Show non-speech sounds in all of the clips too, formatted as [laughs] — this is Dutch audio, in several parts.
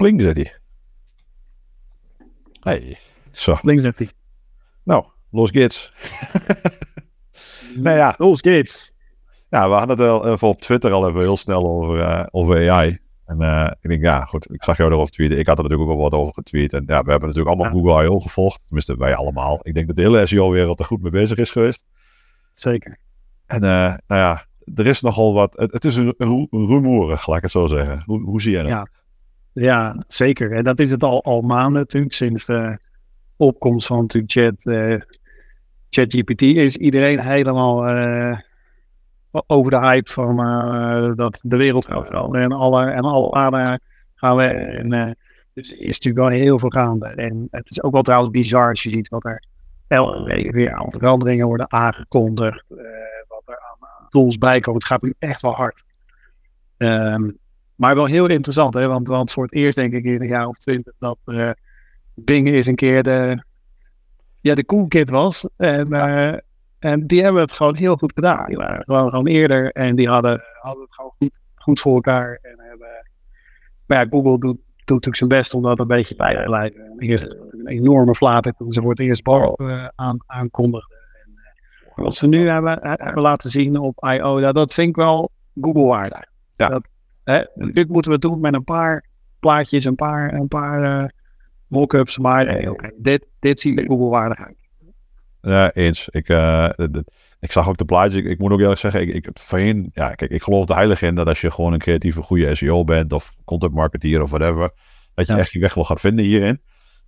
Pling, zit hij. Hey, zo. Links zegt hij. Nou, los geht's. [laughs] nou ja, Los geht's. ja, we hadden het al even op Twitter al even heel snel over, eh, over AI. En eh, ik denk, ja, goed, ik zag jou erover tweeten. Ik had er natuurlijk ook al wat over getweet. En ja, we hebben natuurlijk allemaal Ja. Google I.O. gevolgd. Tenminste, wij allemaal. Ik denk dat de hele SEO-wereld er goed mee bezig is geweest. Zeker. En eh, nou ja, er is nogal wat... Het, het is een, ru- rumoerig, laat ik het zo zeggen. Hoe, hoe zie jij dat? Ja. Ja, zeker. En dat is het al, al maanden natuurlijk. Sinds de opkomst van natuurlijk Chat, eh, ChatGPT is iedereen helemaal eh, over de hype van eh, dat de wereld gaat. En alle, en alle aarde gaan we. En, dus is natuurlijk wel heel veel gaande. En het is ook wel trouwens bizar als je ziet wat er elke weer aan veranderingen worden aangekondigd. wat er aan tools bij komen. Het gaat nu echt wel hard. Ehm, maar wel heel interessant, hè? Want, want voor het eerst denk ik in een jaar of twintig dat eh Bing eens een keer de, ja, de cool kid was. En, eh, en die hebben het gewoon heel goed gedaan. Die waren gewoon, gewoon eerder en die hadden, hadden het gewoon goed, goed voor elkaar. En hebben, maar ja, Google doet, doet natuurlijk zijn best om dat een beetje bij te leiden. Eerst een enorme flater toen ze voor het eerst Bar eh, aan, aankondigden. En, wat ze nu hebben, hebben laten zien op I.O., dat, dat vind ik wel Google-waardig. Ja. Dat, hè, dit moeten we doen met een paar plaatjes, een paar, een paar eh, mock-ups. Maar nee, oké, dit, dit ziet er Google-waardig uit. Ja, eens. Ik, eh, de- de- ik zag ook de plaatjes. Ik, ik moet ook eerlijk zeggen, ik, ik, voorheen, ja, kijk, ik geloof er heilig in dat als je gewoon een creatieve, goede SEO bent of content marketeer of whatever, dat je Ja. echt je weg wel gaat vinden hierin.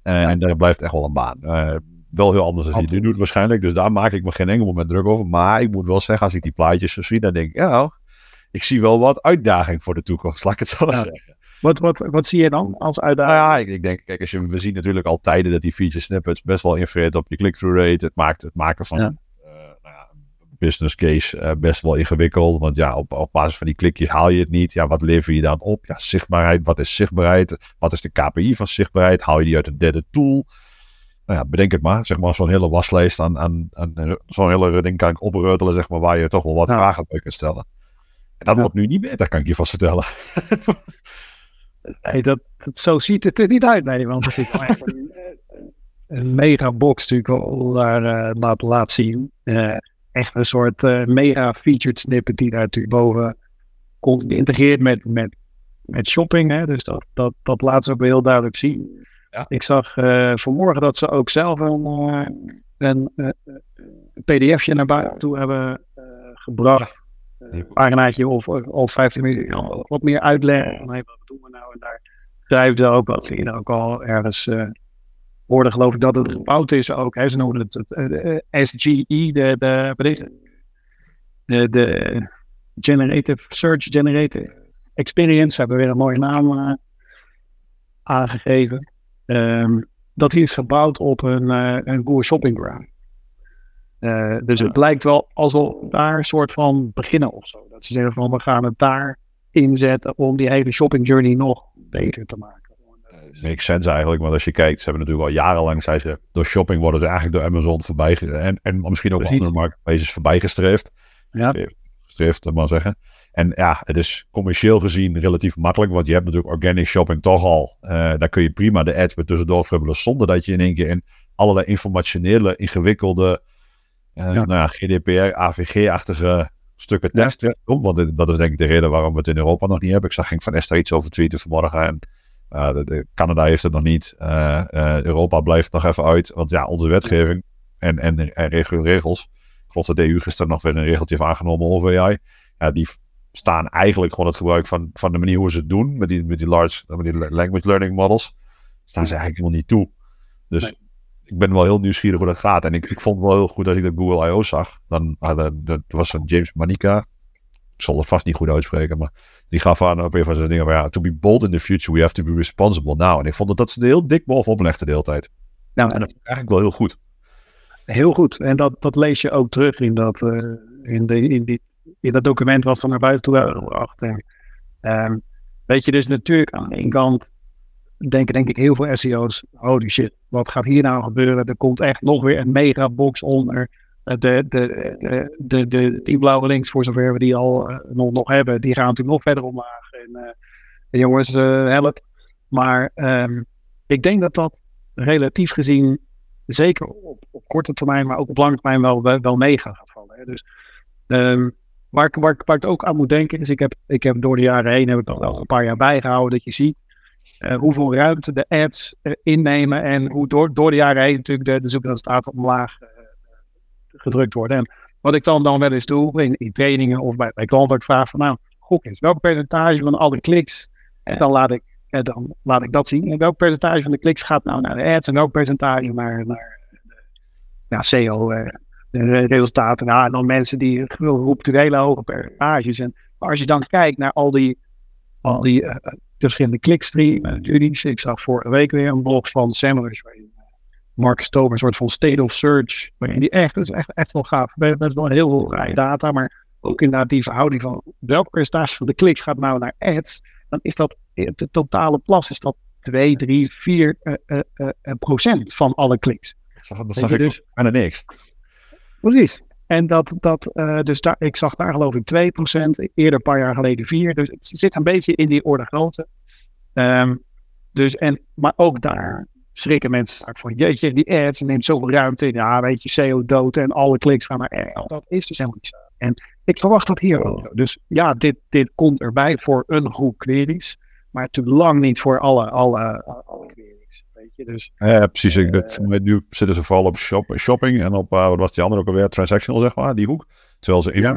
Eh, En daar blijft echt wel een baan. Eh, wel heel anders dan je nu doet waarschijnlijk. Dus daar maak ik me geen enkel moment druk over. Maar ik moet wel zeggen, als ik die plaatjes zo zie, dan denk ik, ja, ik zie wel wat uitdaging voor de toekomst. Laat ik het zo Ja. zeggen. Wat, wat, wat zie je dan als Nou uitdaging? ja, ik, ik denk, kijk, als je, we zien natuurlijk al tijden dat die feature snippets best wel influeert op je click-through rate. Het maakt het maken van Ja. eh, nou ja, een business case eh, best wel ingewikkeld. Want ja, op, op basis van die klikjes haal je het niet. Ja, wat lever je dan op? Ja, zichtbaarheid. Wat is zichtbaarheid? Wat is de KPI van zichtbaarheid? Haal je die uit een derde tool? Nou ja, bedenk het maar. Zeg maar zo'n hele waslijst aan, aan, aan eh, zo'n hele ding kan ik opreutelen, zeg maar, waar je toch wel wat Ja. vragen bij kunt stellen. En dat Ja. wordt nu niet beter, kan ik je vast vertellen. [laughs] Nee, dat, dat, zo ziet het er niet uit. Nee, want het is wel echt een, een mega box natuurlijk al daar eh, laat, laat zien. Eh, echt een soort eh, mega featured snippet die daar natuurlijk boven komt geïntegreerd met, met, met shopping. Hè? Dus dat, dat, dat laat ze ook heel duidelijk zien. Ja. Ik zag eh, vanmorgen dat ze ook zelf een, eh, een, eh, een pdfje naar buiten toe hebben eh, gebracht. Die- Een paginaatje of, of 15 minuten wat meer uitleggen. Van, wat doen we nou? En daar ze ook wat ze hier ook al ergens eh hoorden, geloof ik, dat het gebouwd is ook. Hè? Ze noemen het, eh, eh, SGE, de, de, wat is het? De, de Generative Search Generative Experience. Hebben weer een mooie naam eh, aangegeven. Ehm, dat die is gebouwd op een, eh een Google Shopping Graph. Eh, dus het lijkt wel alsof we daar een soort van beginnen of zo. Dat ze zeggen van we gaan het daar inzetten om die hele shopping journey nog beter te maken. makes sense eigenlijk. Want als je kijkt, ze hebben natuurlijk al jarenlang, zei ze, door shopping worden ze eigenlijk door Amazon voorbij, en, en misschien ook Precies. andere marketplaces voorbij gestreefd. Ja. Gestreefd, maar zeggen. En ja, het is commercieel gezien relatief makkelijk, want je hebt natuurlijk organic shopping toch al. Eh, daar kun je prima de ads weer tussendoor fribbelen, zonder dat je in één keer in allerlei informationele, ingewikkelde, eh, Ja. nou ja, GDPR, AVG-achtige stukken Ja. tekst terechtkomt. Want dat is denk ik de reden waarom we het in Europa nog niet hebben. Ik zag Henk van Esther iets over tweeten vanmorgen en uh, de, de- Canada heeft het nog niet. Uh, uh, Europa blijft nog even uit. Want ja, onze wetgeving en, en, en regel- regels. Ik geloof dat de EU gisteren nog weer een regeltje heeft aangenomen over AI. Ja, die staan eigenlijk gewoon het gebruik van, van de manier hoe ze het doen. Met die, met die large met die language learning models. Staan ze eigenlijk helemaal niet toe. Dus Nee. Ik ben wel heel nieuwsgierig hoe dat gaat. En ik, ik vond het wel heel goed dat ik dat Google I.O. zag. Dan hadden, dat was een James Manica. Ik zal het vast niet goed uitspreken, maar die gaf aan op een van zijn dingen. Maar ja, to be bold in the future, we have to be responsible now. En ik vond dat, dat ze er heel dik bovenop legde de hele tijd. Nou, En dat vond ik eigenlijk wel heel goed. Heel goed. En dat, dat lees je ook terug in dat, eh, in, de, in, die, in dat document wat ze naar buiten toe hebben gebracht. En, ehm, weet je, dus natuurlijk aan de ene kant denken denk ik heel veel SEO's, holy shit, wat gaat hier nou gebeuren? Er komt echt nog weer een mega box onder. Eh, De, de, de, de, de, die blauwe links, voor zover we die al eh, nog, nog hebben, die gaan natuurlijk nog verder omlaag. En, eh, en jongens, help. Maar um, ik denk dat dat relatief gezien, zeker op, op, korte termijn, maar ook op lange termijn wel, wel, mee gaat vallen. Hè. Dus um, waar, waar, waar, ik ook aan moet denken is, ik heb, ik heb door de jaren heen, heb ik wel een paar jaar bijgehouden, dat je ziet uh, hoeveel ruimte de ads uh, innemen en hoe door, door de jaren heen natuurlijk de, de zoekresultaten omlaag uh, gedrukt worden. En wat ik dan, dan wel eens doe in, in trainingen of bij, bij klanten, ik vraag van nou, gok eens, welk percentage van alle kliks, en dan laat ik, dan laat ik dat zien. En welk percentage van de kliks gaat nou naar de ads en welk percentage naar, naar ja, SEO resultaten. Nou, en dan mensen die roepen hele hoge percentages. En als je dan kijkt naar al die, al die verschillende clickstreams. Ik zag vorige week weer een blog van Semrush. Marcus Tober, een soort van state of search. Waarin die echt, dat is echt, echt wel gaaf. We hebben wel heel veel data, maar ook inderdaad die verhouding van welk percentage van de kliks gaat nou naar ads. Dan is dat, de totale plas is dat 2, 3, 4 uh, uh, procent van alle kliks. Dat zag ik dus bijna niks. Precies. En dat, dat uh, dus daar, ik zag daar geloof ik 2%, eerder een paar jaar geleden 4%. Dus het zit een beetje in die orde grootte. Um, dus en, maar ook daar schrikken mensen straks van, jeetje, die ads neemt zoveel ruimte in. Ja, weet je, SEO dood en alle kliks gaan naar. Dat is dus helemaal niet zo. En ik verwacht dat hier ook. Dus ja, dit, dit komt erbij voor een groep queries. Maar natuurlijk lang niet voor alle, alle, alle queries. Dus, ja, precies. Uh, nu zitten ze vooral op shop, shopping en op, uh, wat was die andere ook alweer, transactional zeg maar, die hoek. Terwijl ze ja.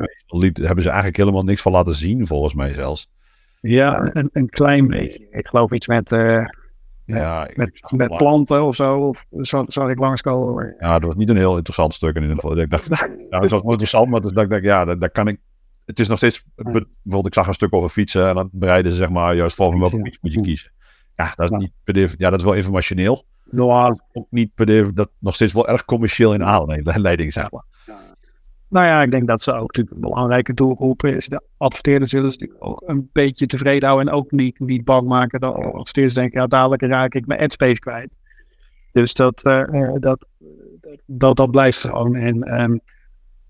hebben ze eigenlijk helemaal niks van laten zien, volgens mij zelfs. Ja, een, een klein beetje. Ik geloof iets met, uh, ja, met, met planten of zo. Of zag ik langskomen. Ja, dat was niet een heel interessant stuk in ieder geval. Ik dacht, ja, het was interessant, maar dus dat ik dacht, ja, daar, kan ik het is nog steeds, bijvoorbeeld ik zag een stuk over fietsen en dan bereiden ze zeg maar juist voor welke fiets moet je kiezen. Ja, dat is niet per ja, dat is wel informationeel. Nou, ook niet per dat nog steeds wel erg commercieel in aanleiding, zeg maar. Nou ja, ik denk dat ze ook natuurlijk een belangrijke doelgroep is. De adverteerders zullen ze natuurlijk ook een beetje tevreden houden en ook niet, niet bang maken dat adverteerders denken, ja, dadelijk raak ik mijn adspace kwijt. Dus dat, uh, dat, dat, dat blijft gewoon. En um,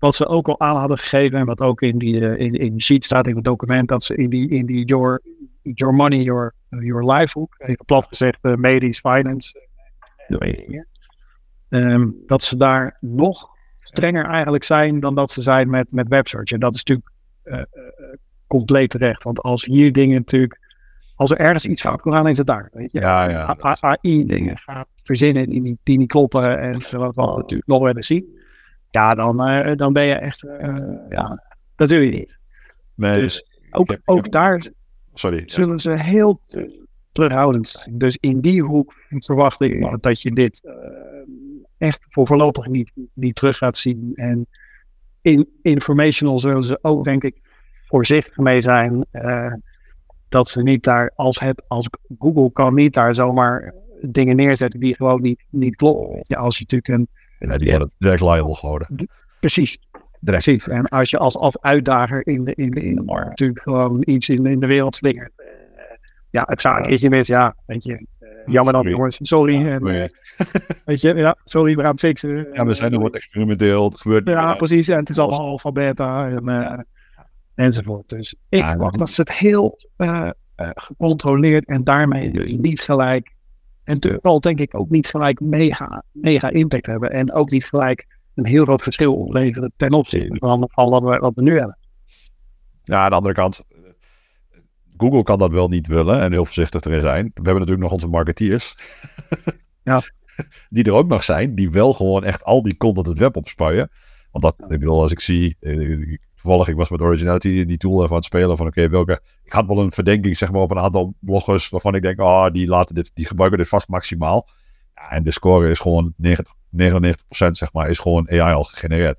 wat ze ook al aan hadden gegeven en wat ook in die uh, in, in sheet staat in het document, dat ze in die, in die your, your money, your your life hoek, even plat gezegd uh, medisch finance, um, dat ze daar nog strenger eigenlijk zijn dan dat ze zijn met, met websearch. En dat is natuurlijk compleet terecht. Want als hier dingen natuurlijk, als er ergens iets fout kan gaan, is het daar. Weet je? Ja, ja. AI-dingen gaat verzinnen die niet, die niet kloppen en wat we natuurlijk nog wel eens zien. Ja, dan, dan ben je echt, ja, dat wil je niet. Nee, dus ook, ook daar Sorry. Zullen ze heel terughoudend zijn. Dus in die hoek verwacht ik dat je dit uh, echt voor voorlopig niet, niet terug gaat zien. En in informational zullen ze ook, denk ik, voorzichtig mee zijn. Uh, dat ze niet daar, als, het, als Google kan niet daar zomaar dingen neerzetten die gewoon niet, niet kloppen. Ja, als je natuurlijk een. Ja, die worden direct liable gehouden. Precies. Precies. En als je als, als uitdager in de, in de, in de markt natuurlijk gewoon iets in, in de wereld slingert. Uh, ja, het zou een keertje mis, ja, weet je. Jammer dan, jongens. Sorry. En, uh, [laughs] weet je, ja, sorry, we gaan het fixen. Ja, we zijn er wat experimenteel. Het gebeurt Ja, precies. En het is allemaal alfa, beta en, enzovoort. Dus ik ja, dat ze het heel gecontroleerd en daarmee dus niet gelijk en vooral denk ik ook niet gelijk mega, mega impact hebben. En ook niet gelijk een heel groot verschil opleveren ten opzichte van, van wat, we, wat we nu hebben. Ja, aan de andere kant, Google kan dat wel niet willen en heel voorzichtig erin zijn. We hebben natuurlijk nog onze marketeers. ja. [laughs] Die er ook nog zijn, die wel gewoon echt al die content het web opspuien. Want dat, ik bedoel, als ik zie, eh, toevallig, ik was met Originality die tool even aan het spelen van oké, welke, ik had wel een verdenking zeg maar op een aantal bloggers waarvan ik denk, ah, oh, die laten dit, die gebruiken dit vast maximaal. Ja, en de score is gewoon 90, 99% zeg maar, is gewoon AI al gegenereerd.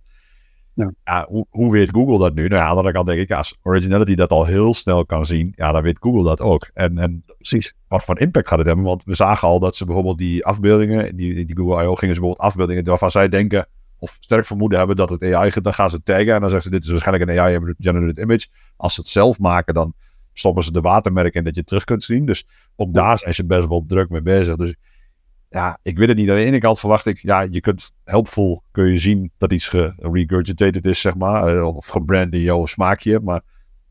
Ja. ja hoe, hoe, weet Google dat nu? Nou ja, aan de andere kant denk ik, als Originality dat al heel snel kan zien, ja, dan weet Google dat ook. En, en precies, wat voor impact gaat het hebben? Want we zagen al dat ze bijvoorbeeld die afbeeldingen, die, die Google I.O. gingen ze bijvoorbeeld afbeeldingen waarvan zij denken, of sterk vermoeden hebben dat het AI is, dan gaan ze taggen en dan zeggen ze, dit is waarschijnlijk een AI-generated image. Als ze het zelf maken, dan stoppen ze de watermerken in dat je het terug kunt zien. Dus ook daar zijn ze best wel druk mee bezig. Dus ja, ik weet het niet. Aan de ene kant verwacht ik, ja, je kunt helpful kun je zien dat iets geregurgitated is, zeg maar, eh, of gebrand in jouw smaakje. Maar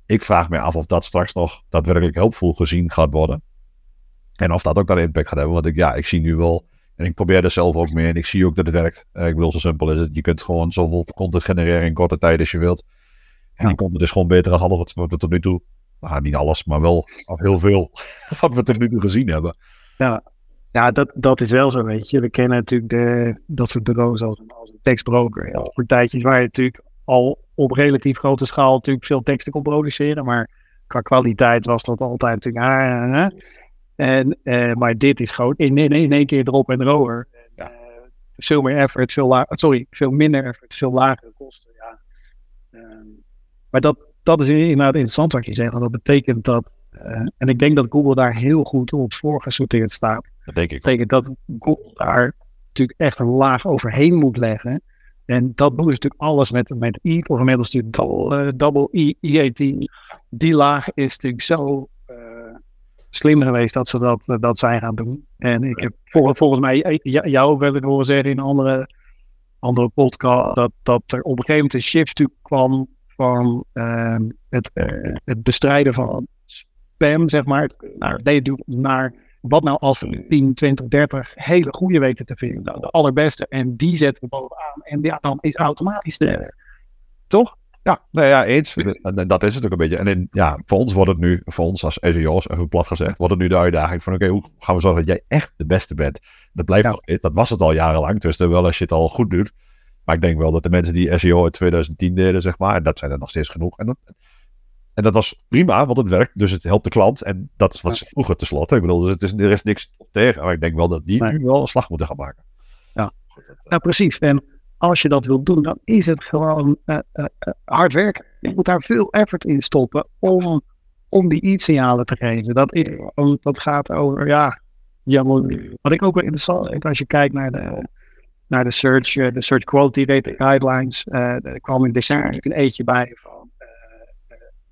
ik vraag me af of dat straks nog daadwerkelijk helpful gezien gaat worden. En of dat ook dan impact gaat hebben. Want ik, ja, ik zie nu wel. En ik probeer er zelf ook mee. En ik zie ook dat het werkt. ik bedoel, zo simpel is het. Je kunt gewoon zoveel content genereren in korte tijd als je wilt. En ja. die content is gewoon beter dan alles wat we tot nu toe. Nou, niet alles, maar wel heel veel. [laughs] wat we tot nu toe gezien hebben. Ja, ja dat, dat is wel zo, weet je. We kennen natuurlijk de, dat soort bureaus als, als een tekstbroker. Voor tijdjes waar je natuurlijk al op relatief grote schaal natuurlijk veel teksten kon produceren. Maar qua kwaliteit was dat altijd natuurlijk... Ah, ah, en, uh, maar dit is gewoon in, in, in één keer erop en erover. Ja. Uh, veel meer effort, veel lager, sorry, veel minder effort, veel lagere kosten. Ja. Uh, maar dat, dat is inderdaad interessant wat je zegt. Want dat betekent dat, uh, en ik denk dat Google daar heel goed op voorgesorteerd staat. Dat denk ik. Dat betekent dat Google daar natuurlijk echt een laag overheen moet leggen. En dat doen ze natuurlijk alles met, met I, of inmiddels natuurlijk double, double I, IAT. Die laag is natuurlijk zo slim geweest dat ze dat, eh, dat zijn gaan doen. En ik heb volgens, volgens mij eh, jou ook wel eens horen zeggen in een andere, andere podcast dat, dat er op een gegeven moment een shift kwam van uh, het, uh, het bestrijden van spam, zeg maar, naar, naar wat nou als we 10, 20, 30 hele goede weten te vinden, de allerbeste, en die zetten we bovenaan. En ja, dan is automatisch de, toch? Ja, nou ja, eens. En dat is het ook een beetje. En in, ja, voor ons wordt het nu, voor ons als SEO's, even plat gezegd, wordt het nu de uitdaging van oké, hoe gaan we zorgen dat jij echt de beste bent? Dat blijft ja. dat was het al jarenlang, dus wel als je het al goed doet. Maar ik denk wel dat de mensen die SEO in 2010 deden, zeg maar, en dat zijn er nog steeds genoeg. En dat, en dat was prima, want het werkt, dus het helpt de klant. En dat is wat ze vroeger tenslotte. Ik bedoel, dus het is, er is niks op tegen. Maar ik denk wel dat die nu wel een slag moeten gaan maken. Ja, goed, dat, nou precies. En als je dat wilt doen, dan is het gewoon uh, uh, hard werken. Je moet daar veel effort in stoppen om, om die iets-signalen te geven. Dat, is, dat gaat over, ja, ja, wat ik ook wel interessant vind, als je kijkt naar de, naar de search, de search quality data guidelines, er kwam in december een eentje bij van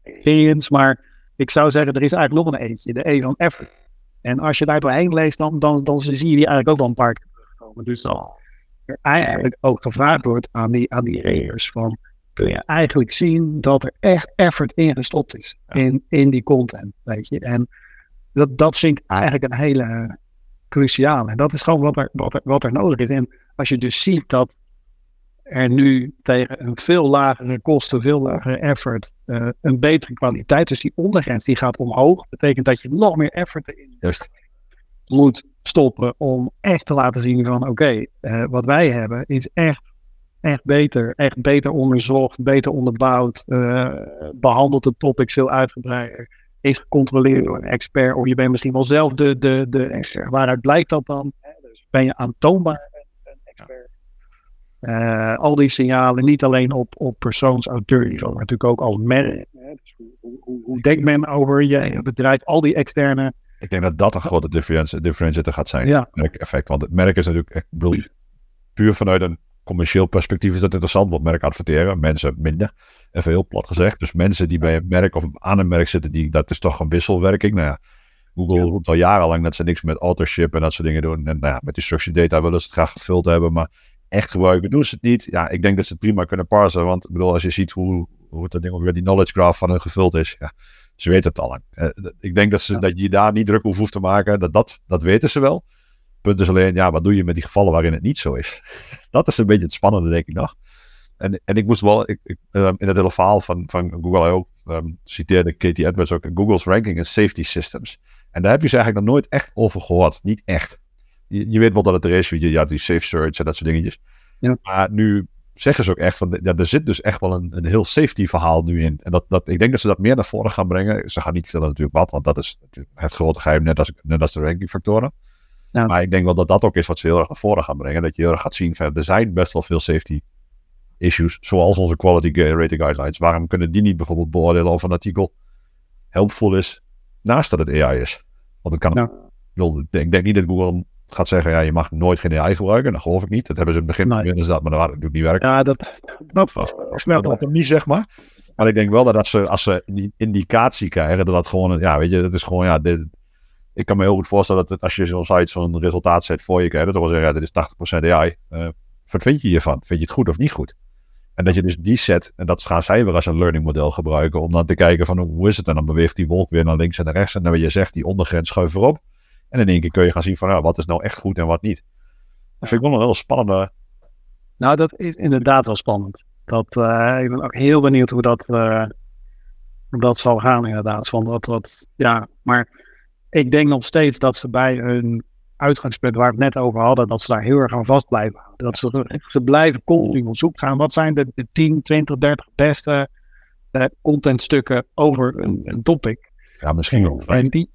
experience, maar ik zou zeggen, er is eigenlijk nog een eentje, de E van effort. En als je daar doorheen leest, dan, dan, dan zie je die eigenlijk ook wel een paar keer terugkomen. Dus dan, er eigenlijk ook gevraagd wordt aan die, aan die readers van kun je eigenlijk zien dat er echt effort in gestopt is in, in die content, weet je. En dat, dat vind ik eigenlijk een hele cruciale. En dat is gewoon wat er, wat, er, wat er nodig is. En als je dus ziet dat er nu tegen een veel lagere kosten, veel lagere effort, uh, een betere kwaliteit, dus die ondergrens die gaat omhoog, betekent dat je nog meer effort erin Juist. moet stoppen om echt te laten zien van oké, uh, wat wij hebben is echt, echt beter, echt beter onderzocht, beter onderbouwd, uh, behandelt het topic veel uitgebreider, is gecontroleerd door een expert of je bent misschien wel zelf de, de, de expert. Waaruit blijkt dat dan? Dus ben je aantoonbaar een, een expert? Uh, al die signalen, niet alleen op, op persoonsauteurniveau, maar natuurlijk ook als merk. Dus hoe, hoe, hoe, denkt men over je bedrijf? Al die externe ik denk dat dat een grote differentiator gaat zijn. Ja. Merkeffect. Want het merk is natuurlijk, ik bedoel, puur vanuit een commercieel perspectief is dat interessant. Want merk adverteren, mensen minder. Even heel plat gezegd. Dus mensen die bij een merk of aan een merk zitten, die, dat is toch een wisselwerking. Nou ja, Google roept al jarenlang dat ze niks met authorship en dat soort dingen doen. En nou ja, met die structured data willen ze het graag gevuld hebben. Maar echt gebruiken doen ze het niet. Ja, ik denk dat ze het prima kunnen parsen. Want ik bedoel, als je ziet hoe, hoe dat ding ook weer die knowledge graph van hun gevuld is. Ja, ze weten het al lang. Uh, ik denk dat, ze, dat je daar niet druk over hoeft te maken. Dat, dat, dat weten ze wel. Punt is alleen, ja, wat doe je met die gevallen waarin het niet zo is? [laughs] dat is een beetje het spannende, denk ik nog. En, en ik moest wel, ik, ik, um, in het hele verhaal van, van Google I.O. Um, citeerde Katie Edwards ook Google's ranking in safety systems. En daar heb je ze eigenlijk nog nooit echt over gehoord. Niet echt. Je, je weet wel dat het er is, je, ja, die safe search en dat soort dingetjes. Ja. Maar nu zeggen ze ook echt van, ja, er zit dus echt wel een, een heel safety verhaal nu in. En dat, dat, ik denk dat ze dat meer naar voren gaan brengen. Ze gaan niet vertellen natuurlijk wat, want dat is het grote geheim, net als, net als de rankingfactoren. Ja. Maar ik denk wel dat dat ook is wat ze heel erg naar voren gaan brengen. Dat je heel erg gaat zien, van, er zijn best wel veel safety issues, zoals onze quality rating guidelines. Waarom kunnen die niet bijvoorbeeld beoordelen of een artikel helpvol is naast dat het AI is? Want het kan, ja. ik denk niet dat Google gaat zeggen, ja, je mag nooit geen AI gebruiken. Dat geloof ik niet. Dat hebben ze in het begin nee. dat, maar dat natuurlijk niet werken. Ja, dat, dat dat hem niet, zeg maar. Maar ik denk wel dat als ze, als ze die indicatie krijgen, dat dat gewoon, ja, weet je, dat is gewoon, ja, dit, ik kan me heel goed voorstellen dat het, als je zo'n site zo'n resultaat zet voor je krijgt, dat wil zeggen, ja, dit is 80% AI. Uh, wat vind je hiervan? Vind je het goed of niet goed? En dat je dus die set, en dat gaan zij weer als een learning model gebruiken, om dan te kijken van hoe is het? En dan beweegt die wolk weer naar links en naar rechts. En dan wat je zegt, die ondergrens schuift erop. En in één keer kun je gaan zien van, nou, wat is nou echt goed en wat niet. Dat vind ik wel een heel spannende... Nou, dat is inderdaad wel spannend. Dat, uh, ik ben ook heel benieuwd hoe dat, uh, hoe dat zal gaan inderdaad. Van dat, dat, ja, maar ik denk nog steeds dat ze bij hun uitgangspunt waar we het net over hadden, dat ze daar heel erg aan vast blijven houden. Dat ze, ze blijven continu op zoek gaan. Wat zijn de, de 10, 20, 30 beste uh, contentstukken over een, een, topic? Ja, misschien wel. En die,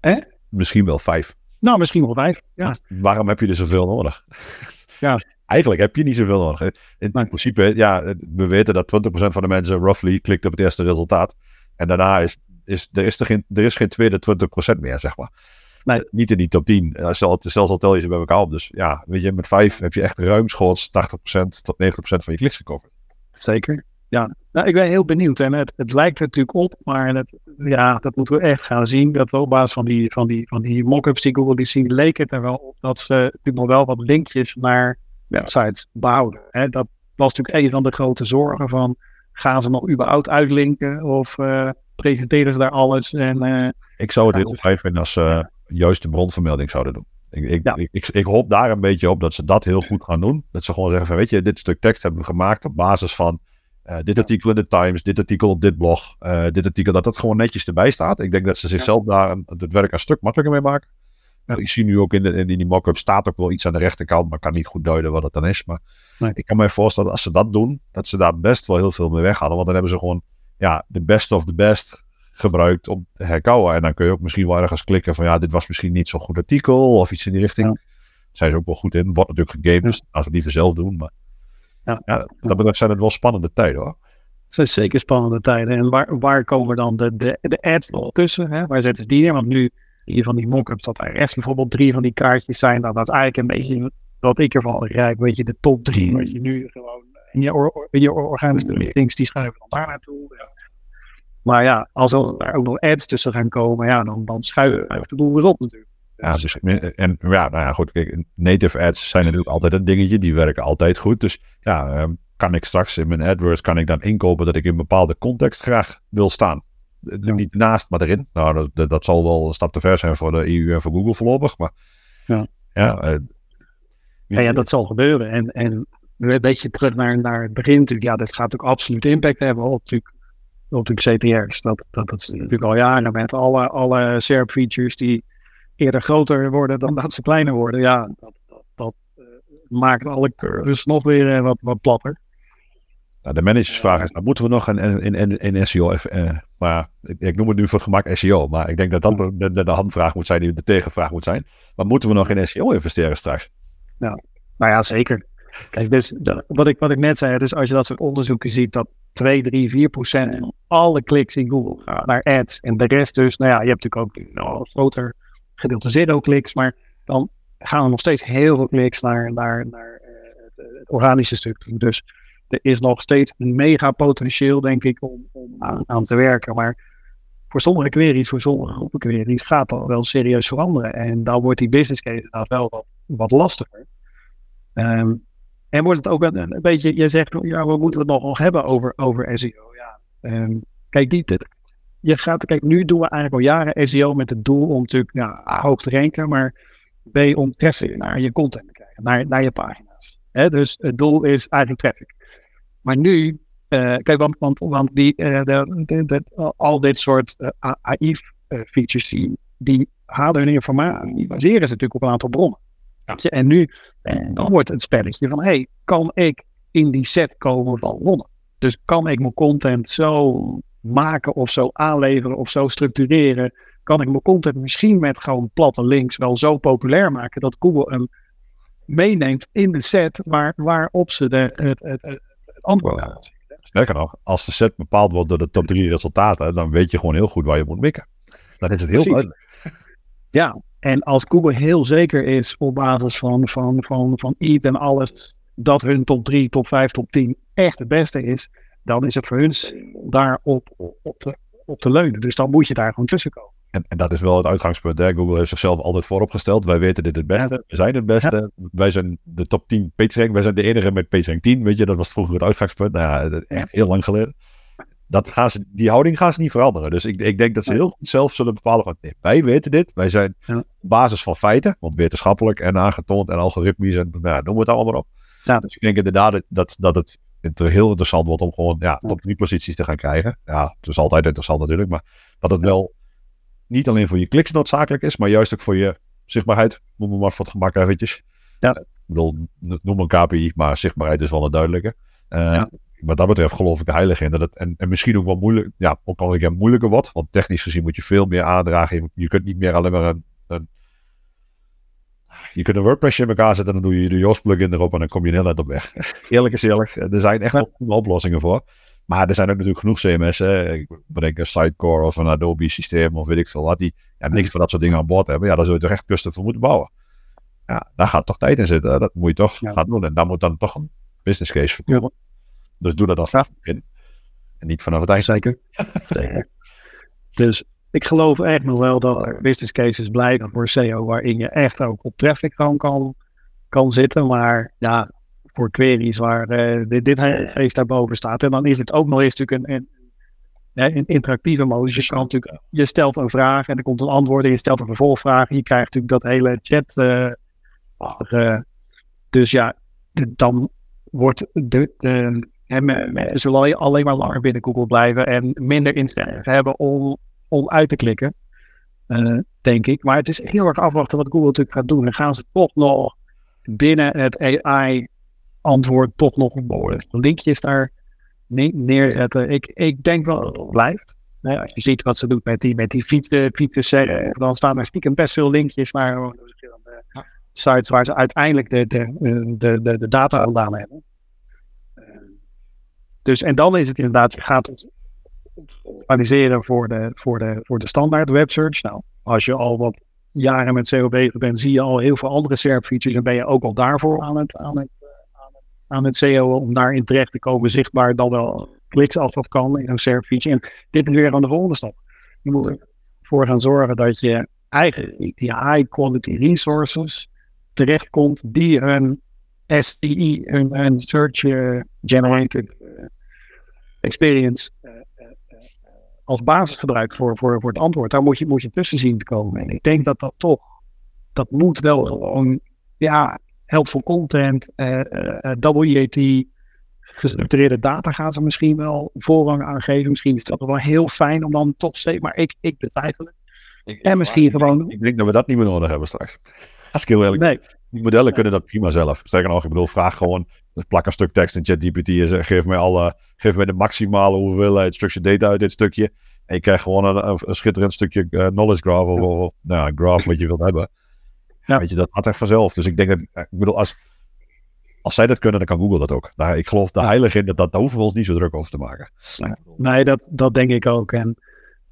hè? Misschien wel vijf. Nou, misschien wel vijf. Ja. Waarom heb je er zoveel nodig? [laughs] Ja. Eigenlijk heb je niet zoveel nodig. In, in principe, ja, we weten dat 20% van de mensen roughly klikt op het eerste resultaat. En daarna is, is, er, is er, geen, er is geen tweede 20% meer, zeg maar. Nee. Niet in die top 10. Zelfs al tel je ze bij elkaar op. Dus ja, weet je, met 5 heb je echt ruimschoots 80% tot 90% van je kliks gecoverd. Zeker. Ja, nou, ik ben heel benieuwd. En het, het lijkt er natuurlijk op, maar het, ja, dat moeten we echt gaan zien. Dat op basis van die, van die, van die mock-ups die Google die zien, leek het er wel op dat ze natuurlijk nog wel wat linkjes naar websites behouden. Hè, dat was natuurlijk een van de grote zorgen van, gaan ze nog überhaupt uitlinken of uh, presenteren ze daar alles? En, uh, ik zou het heel fijn vinden als ze uh, juist de bronvermelding zouden doen. Ik, ik, ja. ik, ik, ik, hoop daar een beetje op dat ze dat heel goed gaan doen. Dat ze gewoon zeggen van, weet je, dit stuk tekst hebben we gemaakt op basis van uh, dit artikel in de Times, dit artikel op dit blog, uh, dit artikel, dat dat gewoon netjes erbij staat. Ik denk dat ze zichzelf ja. daar een, het werk een stuk makkelijker mee maken. Ja. Ik zie nu ook in, de, in die mock-up staat ook wel iets aan de rechterkant, maar ik kan niet goed duiden wat het dan is. Maar nee. ik kan me voorstellen dat als ze dat doen, dat ze daar best wel heel veel mee weghalen. Want dan hebben ze gewoon ja, de best of the best gebruikt om te herkouwen. En dan kun je ook misschien wel ergens klikken van ja, dit was misschien niet zo'n goed artikel of iets in die richting. Ja. Zijn ze ook wel goed in. Wordt natuurlijk gegamed, dus als we liever zelf doen. Maar ja, ja dat betreft zijn het wel spannende tijden hoor. Het zijn zeker spannende tijden. En waar, waar komen dan de, de, de ads nog tussen? Hè? Waar zetten ze die in? Want nu, hier van die mock-ups, dat er rest bijvoorbeeld drie van die kaartjes zijn. Nou, dat is eigenlijk een beetje wat ik ervan rijk. Weet je, de top drie. Wat je nu gewoon in je, or, in je organische meetings, die schuiven dan daar naartoe. Ja. Maar ja, als er ook nog ads tussen gaan komen, ja, dan, dan schuiven de boel weer op natuurlijk. Ja, dus, en ja, nou ja, goed. Kijk, native ads zijn natuurlijk altijd een dingetje. Die werken altijd goed. Dus ja, um, kan ik straks in mijn AdWords kan ik dan inkopen dat ik in een bepaalde context graag wil staan. Ja. Niet naast, maar erin. Nou, dat, dat, zal wel een stap te ver zijn voor de EU en voor Google voorlopig. Maar ja, ja, uh, ja, ja, dat zal gebeuren. En, en een beetje terug naar, naar het begin natuurlijk. Ja, dat gaat ook absoluut impact hebben op natuurlijk, op natuurlijk CTR's. Dat, dat, dat is natuurlijk al jaren met alle, alle SERP features die eerder groter worden dan dat ze kleiner worden. Ja, dat, dat, dat uh, maakt alle curves nog weer uh, wat, wat platter. Nou, de managersvraag is, nou, moeten we nog in, in, in, in SEO, nou, ik, ik, noem het nu voor gemak SEO, maar ik denk dat dat de, de, de handvraag moet zijn, die de tegenvraag moet zijn. Maar moeten we nog in SEO investeren straks? Nou, nou ja, zeker. Kijk, dus wat ik, wat ik net zei, dus als je dat soort onderzoeken ziet, dat 2, 3, 4 procent van alle kliks in Google gaan naar ads. En de rest dus, nou ja, je hebt natuurlijk ook nou, een groter gedeelte zero-kliks, maar dan gaan er nog steeds heel veel kliks naar, naar, naar uh, het, het, organische stuk. Dus er is nog steeds een mega potentieel, denk ik, om, om aan, aan, te werken. Maar voor sommige queries, voor sommige groepen queries, gaat dat wel serieus veranderen. En dan wordt die business case inderdaad wel wat, wat lastiger. Um, en wordt het ook een, een, beetje, je zegt, ja, we moeten het nog hebben over, over SEO. Ja. Um, kijk, die, je gaat, kijk, nu doen we eigenlijk al jaren SEO met het doel om natuurlijk ja, hoog te ranken, maar B, om traffic naar je content te krijgen, naar, naar je pagina's. Dus het doel is eigenlijk traffic. Maar nu, uh, kijk, want, want, want die, uh, de, de, de, al dit soort uh, AI-features, die, die halen hun informatie, die baseren ze natuurlijk op een aantal bronnen. Ja. En nu dan wordt het spelletje van, hey, kan ik in die set komen van bronnen? Dus kan ik mijn content zo maken of zo aanleveren of zo structureren, kan ik mijn content misschien met gewoon platte links wel zo populair maken dat Google hem meeneemt in de set waar, waarop ze de, het, het, het, het antwoord aan Sterker nog, als de set bepaald wordt door de top drie resultaten, dan weet je gewoon heel goed waar je moet mikken. Dan is het heel duidelijk. Ja, en als Google heel zeker is op basis van, van, van, van EAT en alles, dat hun top 3, top 5, top 10 echt het beste is, dan is het voor hun daarop op te, op te leunen. Dus dan moet je daar gewoon tussen komen. En, en dat is wel het uitgangspunt. Hè? Google heeft zichzelf altijd vooropgesteld. Wij weten dit het beste. Ja. We zijn het beste. Ja. Wij zijn de top 10 PageRank. Wij zijn de enige met PageRank 10. Weet je, dat was vroeger het uitgangspunt. Nou ja, echt heel lang geleden. dat gaan ze, die houding gaan ze niet veranderen. Dus ik, ik denk dat ze heel goed zelf zullen bepalen van nee, wij weten dit. Wij zijn op basis van feiten, want wetenschappelijk en aangetoond en algoritmisch en nou, noem het allemaal maar op. Dus ik denk inderdaad dat, dat het inter- heel interessant wordt om gewoon ja, top drie posities te gaan krijgen. Ja, het is altijd interessant natuurlijk, maar dat het wel niet alleen voor je kliks noodzakelijk is, maar juist ook voor je zichtbaarheid. Noem maar voor het gemak eventjes. Ja. Ik bedoel, noem een KPI, maar zichtbaarheid is wel een duidelijke. Eh, Ja. Wat dat betreft geloof ik er heilig in. Dat het, en, en misschien ook wel moeilijk, ja, ook al keer moeilijker wordt. Want technisch gezien moet je veel meer aandragen. Je, je kunt niet meer alleen maar een, een je kunt een WordPress in elkaar zetten en dan doe je de Yoast plugin erop en dan kom je heel net op weg. [laughs] eerlijk is eerlijk, er zijn echt wel oplossingen voor. Maar er zijn ook natuurlijk genoeg CMS. Hè. Ik bedenk een Sitecore of een Adobe systeem of weet ik veel wat. Die ja, niks van dat soort dingen aan boord hebben. Ja, daar zul je toch echt custom voor moeten bouwen. Ja, daar gaat toch tijd in zitten. Dat moet je toch Ja. gaan doen. En daar moet dan toch een business case voor komen. Dus doe dat dan begin. En niet vanaf het eind. Zeker. [laughs] Zeker. Dus ik geloof echt nog wel dat er business cases blijven voor SEO waarin je echt ook op traffic kan, kan, kan zitten. Maar ja, voor queries waar eh, dit, dit hele feest daarboven staat. En dan is het ook nog eens natuurlijk een, een, hè, een interactieve modus. Je, kan natuurlijk, je stelt een vraag en er komt een antwoord en je stelt een vervolgvraag. Je krijgt natuurlijk dat hele chat. eh, achtige- dus ja, dan wordt de, de, mensen zullen alleen maar langer binnen Google blijven en minder instellingen hebben om, om uit te klikken. eh, denk ik. Maar het is heel erg afwachten wat Google natuurlijk gaat doen. En gaan ze toch nog binnen het AI-antwoord toch nog linkjes daar ne- neerzetten? Ik, ik denk wel dat het blijft. Hè, als je ziet wat ze doet met die, met die fietsen, fietsen, eh, dan staan er stiekem best veel linkjes naar eh, sites waar ze uiteindelijk de, de, de, de, de data vandaan hebben. Dus, en dan is het inderdaad, je gaat het optimaliseren voor de, voor de, voor de standaard websearch. Nou, als je al wat jaren met SEO bezig bent, zie je al heel veel andere SERP features en ben je ook al daarvoor aan het, aan het, aan het, SEO om daarin terecht te komen, zichtbaar dan wel kliks dat kan in een SERP feature. En dit is weer aan de volgende stap. Je moet ervoor gaan zorgen dat je eigenlijk die high quality resources terechtkomt die een SEI, een, een Search eh, Generated eh, Experience als basis gebruikt voor, voor, voor het antwoord. Daar moet je, moet je tussen zien te komen. En ik denk dat dat toch, dat moet wel gewoon, ja, helpful content, eh eh, WEAT, gestructureerde data gaan ze misschien wel voorrang aan geven. Misschien is dat wel heel fijn om dan toch steeds, maar ik, ik betwijfel het. Ik- En misschien gewoon, Ik denk dat we dat niet meer nodig hebben straks. Als ik heel eerlijk nee, Die modellen kunnen dat prima zelf. Sterker nog, ik bedoel, vraag gewoon, plak een stuk tekst in ChatGPT en zeg, geef mij, alle, geef mij de maximale hoeveelheid structured data uit dit stukje. En je krijgt gewoon een, schitterend stukje eh, knowledge graph of, of, of, nou, graph wat je wilt hebben. Ja. Weet je, dat gaat echt vanzelf. Dus ik denk dat, eh, ik bedoel, als, als zij dat kunnen, dan kan Google dat ook. Nou, ik geloof er heilig in dat, dat daar hoeven we ons niet zo druk over te maken. Nee, dat, dat denk ik ook. En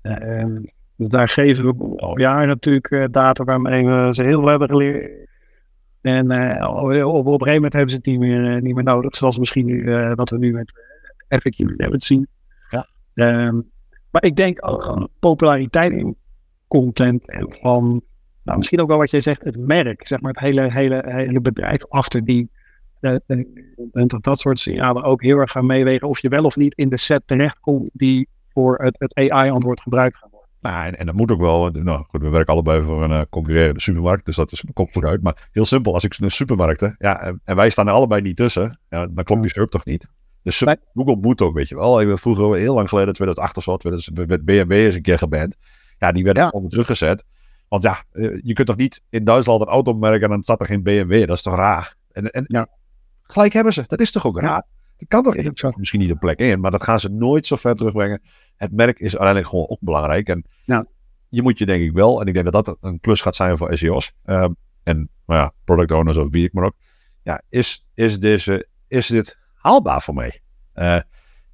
eh, ehm, dus daar geven we al jaren natuurlijk eh, data waarmee we ze heel veel hebben geleerd. En eh, op, op een gegeven moment hebben ze het niet meer, eh, niet meer nodig. Zoals misschien nu, wat we nu met uh, FAQ hebben zien. Ja. Ehm, maar ik denk ook aan populariteit in content. En van, nou, misschien ook wel wat jij zegt, het merk. Zeg maar het hele, hele, hele bedrijf achter die content. Dat dat soort signalen ook heel erg gaan meewegen. Of je wel of niet in de set terechtkomt die voor het, het AI-antwoord gebruikt gaat. Nou, en, en dat moet ook wel. Nou goed, we werken allebei voor een uh, concurrerende supermarkt, dus dat is een kop goed uit. Maar heel simpel, als ik een supermarkten, ja, en, en, wij staan er allebei niet tussen, ja, dan klopt die SERP toch niet. Dus nee. Google moet ook, weet je wel. Ik ben vroeger, heel lang geleden, 2008 of zo, 2000, met BMW eens een keer geband. Ja, die werden ja. teruggezet. Want ja, je kunt toch niet in Duitsland een automerk en dan staat er geen BMW, dat is toch raar? En, en ja. gelijk hebben ze, dat is toch ook raar? Dat kan toch niet? Misschien niet een plek in, maar dat gaan ze nooit zo ver terugbrengen. Het merk is uiteindelijk gewoon ook belangrijk. En ja. je moet je denk ik wel, en ik denk dat dat een klus gaat zijn voor SEO's. Uh, en nou ja, product owners of wie ik maar ook. Ja, is, is, deze, is dit haalbaar voor mij? Uh,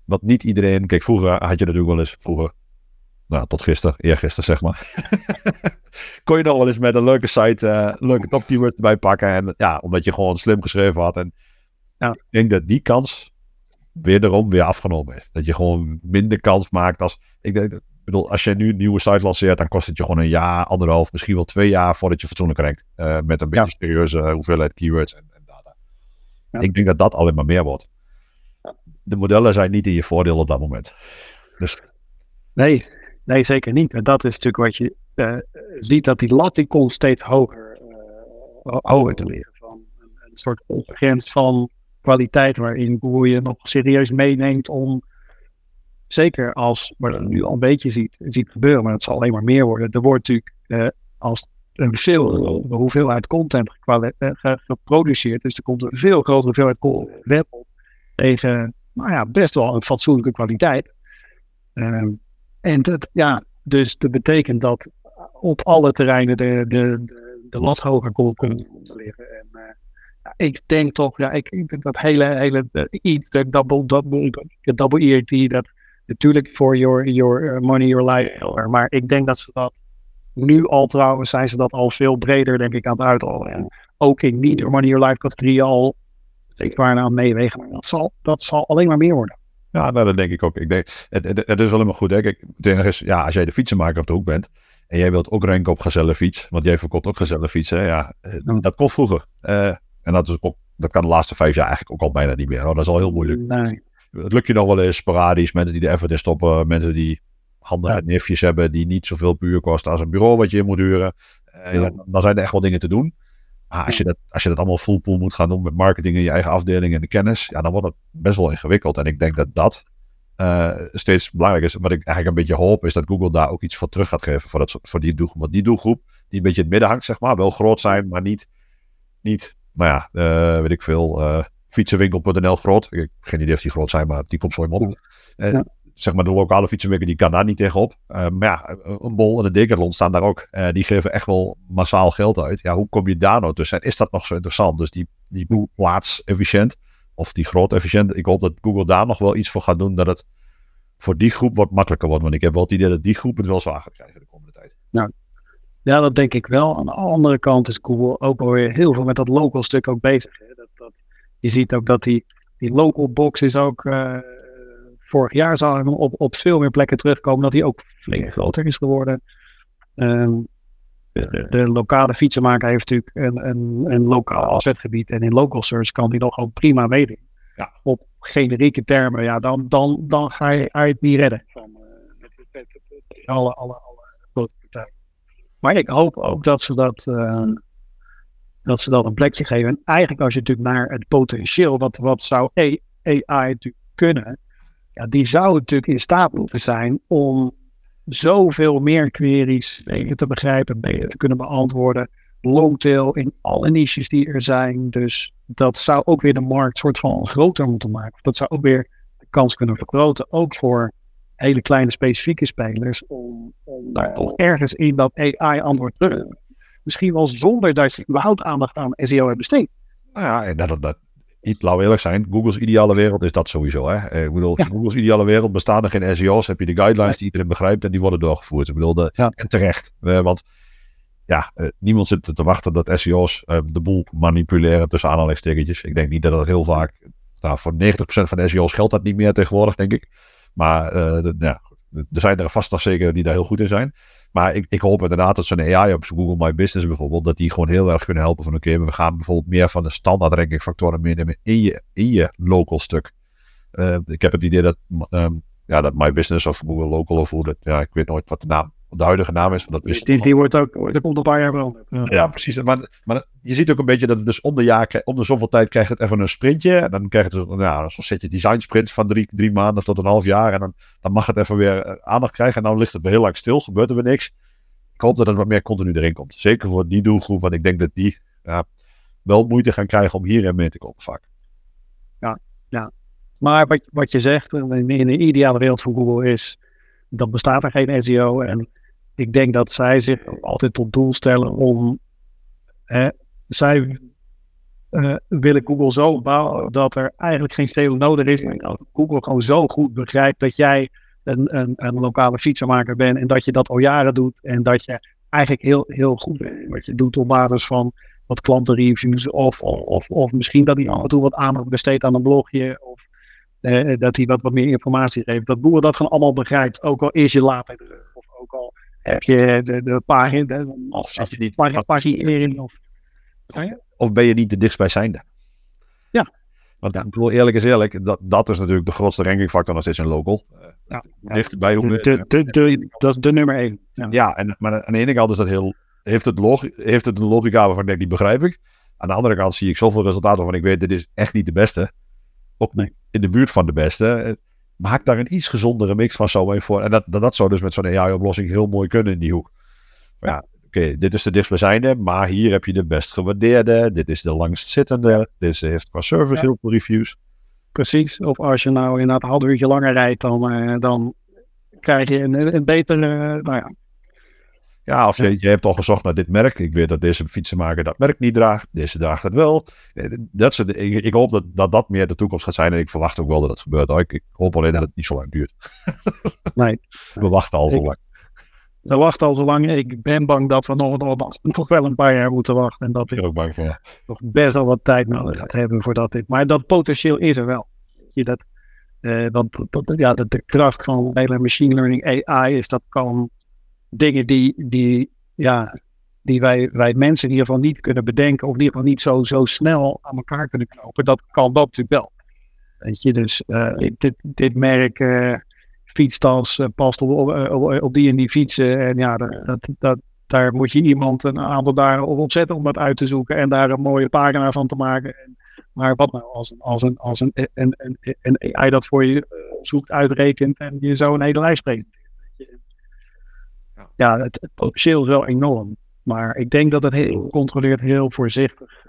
wat niet iedereen, kijk vroeger had je natuurlijk wel eens, vroeger, nou tot gisteren, eergisteren zeg maar. [laughs] kon je nog wel eens met een leuke site, uh, leuke top keywords erbij pakken. En ja, omdat je gewoon slim geschreven had. En ja. ik denk dat die kans wederom weer afgenomen is. Dat je gewoon minder kans maakt als. Ik denk, bedoel, als je nu een nieuwe site lanceert, dan kost het je gewoon een jaar, anderhalf, misschien wel twee jaar voordat je fatsoenlijk rankt. Uh, met een beetje ja. serieuze hoeveelheid keywords en, en data. Ja. Ik denk dat dat alleen maar meer wordt. De modellen zijn niet in je voordeel op dat moment. Dus... Nee, nee, zeker niet. En dat is natuurlijk wat je uh, ziet, dat die lat die komt steeds hoger, uh, hoger te liggen. Van een, een soort grens van kwaliteit waarin je nog serieus meeneemt om, zeker als, wat je nu al een beetje ziet, ziet gebeuren, maar het zal alleen maar meer worden. Er wordt natuurlijk uh, als een veel hoeveelheid content geproduceerd, dus er komt een veel grotere hoeveelheid web op tegen nou ja, best wel een fatsoenlijke kwaliteit. Uh, en dat, ja, dus dat betekent dat op alle terreinen de, de, de, last hoger komt te liggen. En, ja, ik denk toch, ja, ik, ik denk dat hele, hele uh, double, double, double ERT, dat natuurlijk voor your, your money, your life. Maar ik denk dat ze dat nu al trouwens, zijn ze dat al veel breder, denk ik, aan het uitrollen. En ook in niet your money, your life categorieën al steeds waar aan meewegen. Maar dat zal, dat zal alleen maar meer worden. Ja, nou, dat denk ik ook. Ik denk, het, het, het is alleen goed. Hè. Kijk, het enige is, ja, als jij de fietsenmaker op de hoek bent en jij wilt ook ranken op gezellenfiets, want jij verkoopt ook gezellenfietsen, ja, dat kon vroeger. Uh, en dat, is ook, dat kan de laatste vijf jaar eigenlijk ook al bijna niet meer. Hoor. Dat is al heel moeilijk. Nee. Het lukt je nog wel eens sporadisch. Mensen die de effort in stoppen, mensen die handige ja. nifjes hebben die niet zoveel puur kosten als een bureau wat je in moet huren. Ja. dan zijn er echt wel dingen te doen. Maar als je, dat, als je dat allemaal full pool moet gaan doen met marketing en je eigen afdeling en de kennis, ja, dan wordt het best wel ingewikkeld. En ik denk dat dat uh, steeds belangrijk is. Wat ik eigenlijk een beetje hoop, is dat Google daar ook iets voor terug gaat geven voor, dat, voor die doelgroep. Want die doelgroep, die een beetje in het midden hangt, zeg maar, wel groot zijn, maar niet, niet nou ja, uh, weet ik veel, uh, fietsenwinkel.nl groot. Ik heb geen idee of die groot zijn, maar die komt zo in op. Ja zeg maar de lokale fietsenmaker die kan daar niet tegenop. Maar ja, een Bol en een Decathlon staan daar ook. Die geven echt wel massaal geld uit. Ja, hoe kom je daar nou tussen? En is dat nog zo interessant? Dus die, die plaats efficiënt of die groot efficiënt. Ik hoop dat Google daar nog wel iets voor gaat doen dat het voor die groep wat makkelijker wordt. Want ik heb wel het idee dat die groep het wel zwaar gaat krijgen de komende tijd. Nou, ja, dat denk ik wel. Aan de andere kant is Google ook alweer heel veel met dat local stuk ook bezig. Hè? Dat, dat, je ziet ook dat die, die local box is ook... Uh, vorig jaar hem op, op veel meer plekken terugkomen dat hij ook flink groter is geworden. Um, de, de, lokale fietsenmaker heeft natuurlijk een, een, een lokaal afzetgebied en in local search kan hij nog ook prima meedoen. Ja. Op generieke termen, ja, dan, dan, dan ga je het niet redden. Van, uh, alle, alle. Maar ik hoop ook dat ze dat, uh, dat ze dat een plekje geven. En eigenlijk als je natuurlijk naar het potentieel, wat, wat zou AI kunnen, ja, die zou natuurlijk in staat moeten zijn om zoveel meer queries beter te begrijpen, beter te kunnen beantwoorden. Longtail in alle niches die er zijn. Dus dat zou ook weer de markt soort van groter moeten maken. Dat zou ook weer de kans kunnen vergroten, ook voor hele kleine specifieke spelers, om, om daar toch ergens in dat AI-antwoord te Misschien wel zonder dat je überhaupt aandacht aan SEO hebt besteed. Nou ja, en dat, dat, laten we eerlijk zijn, Google's ideale wereld is dat sowieso. Hè? Eh, ik bedoel, ja. Google's ideale wereld bestaan er geen SEO's, heb je de guidelines die iedereen begrijpt en die worden doorgevoerd. Ik bedoel, de, ja. en terecht. Want ja, uh, niemand zit te wachten dat SEO's de boel manipuleren tussen aanhalingstekentjes. Ik denk niet dat dat heel vaak, nou, voor 90% van de SEO's geldt dat niet meer tegenwoordig, denk ik. Maar er zijn er vast nog zeker die daar heel goed in zijn. Maar ik, ik hoop inderdaad dat zo'n AI op Google My Business bijvoorbeeld, dat die gewoon heel erg kunnen helpen van oké, we gaan bijvoorbeeld meer van de standaard rankingfactoren meenemen in je, in je local stuk. Uh, ik heb het idee dat, um, ja, dat My Business of Google Local of hoe dat, ja, ik weet nooit wat de naam, de huidige naam is. Dat is die, die wordt ook, er komt een paar jaar veranderd. Ja. ja, precies. Maar, maar je ziet ook een beetje dat het dus om de jaar, om de zoveel tijd krijgt het even een sprintje. En dan krijg je dus, ja, zo'n zet je design sprint van drie, drie maanden tot een half jaar. En dan, dan mag het even weer aandacht krijgen. En dan ligt het weer heel lang stil, gebeurt er weer niks ik hoop dat er wat meer continu erin komt. Zeker voor die doelgroep, want ik denk dat die ja, wel moeite gaan krijgen om hierin mee te komen vaak. Ja, ja. Maar wat, wat je zegt, in, in de ideale wereld van Google is, dat bestaat er geen SEO. En ik denk dat zij zich altijd tot doel stellen om, hè, zij uh, willen Google zo bouwen dat er eigenlijk geen SEO nodig is. Dat Google gewoon zo goed begrijpt dat jij een, een, een lokale fietsenmaker bent en dat je dat al jaren doet en dat je eigenlijk heel, heel goed bent wat je doet op basis van wat klantenreviews of, of, of misschien dat hij af en toe wat aandacht besteedt aan een blogje of eh, dat hij wat, wat meer informatie geeft. Dat boeren dat gewoon allemaal begrijpt, ook al is je later of ook al heb je de, de pagina, of als je niet paginering of... Of ben je niet de dichtstbijzijnde? Ja, Want ik bedoel, eerlijk is eerlijk, dat, dat is natuurlijk de grootste rankingfactor nog steeds in local. Ja, Dichterbij hoe de, de, de, de- dat is de nummer één. Ja. Ja, en, maar aan de ene kant is dat heel, heeft, het logi- heeft het een logica waarvan ik denk, die begrijp ik. Aan de andere kant zie ik zoveel resultaten waarvan ik weet, dit is echt niet de beste. Ook niet in de buurt van de beste. Maak daar een iets gezondere mix van zo even voor. En dat, dat, dat zou dus met zo'n AI-oplossing heel mooi kunnen in die hoek. Maar ja, oké, dit is de dichtstbijzijnde, maar hier heb je de best gewaardeerde. Dit is de langst zittende. Dit heeft qua service Ja. heel veel reviews. Precies. Of als je nou inderdaad een half uurtje langer rijdt, dan, eh, dan krijg je een, een betere, eh, nou ja, Ja, of je, je hebt al gezocht naar dit merk. Ik weet dat deze fietsenmaker dat merk niet draagt. Deze draagt het wel. Dat soort, ik, ik hoop dat, dat dat meer de toekomst gaat zijn. En ik verwacht ook wel dat het gebeurt. Ik, ik hoop alleen dat het niet zo lang duurt. [laughs] nee. We wachten al zo Ik- lang. We wachten al zo lang. Ik ben bang dat we nog, nog, nog wel een paar jaar moeten wachten. En dat Ik ook bang voor. nog best wel wat tijd nodig gaat hebben voordat dit. Maar dat potentieel is er wel. Je, dat, eh, dat, dat, ja, dat de kracht van hele machine learning AI is dat kan dingen die, die, ja, die wij, wij mensen in ieder geval niet kunnen bedenken. Of in ieder geval niet zo, zo snel aan elkaar kunnen knopen. Dat kan dat natuurlijk wel. Weet je, dus eh, dit, dit merk eh, fietstas eh, past op, die en die fietsen. En ja, dat, dat, daar moet je iemand een aantal dagen op opzetten om dat uit te zoeken en daar een mooie pagina van te maken. En, maar wat nou als een, als een, als een, een, een, een AI dat voor je zoekt, uitrekent en je zo een hele lijst presenteert. Ja. Het, het potentieel is wel enorm. Maar ik denk dat het heel gecontroleerd, heel voorzichtig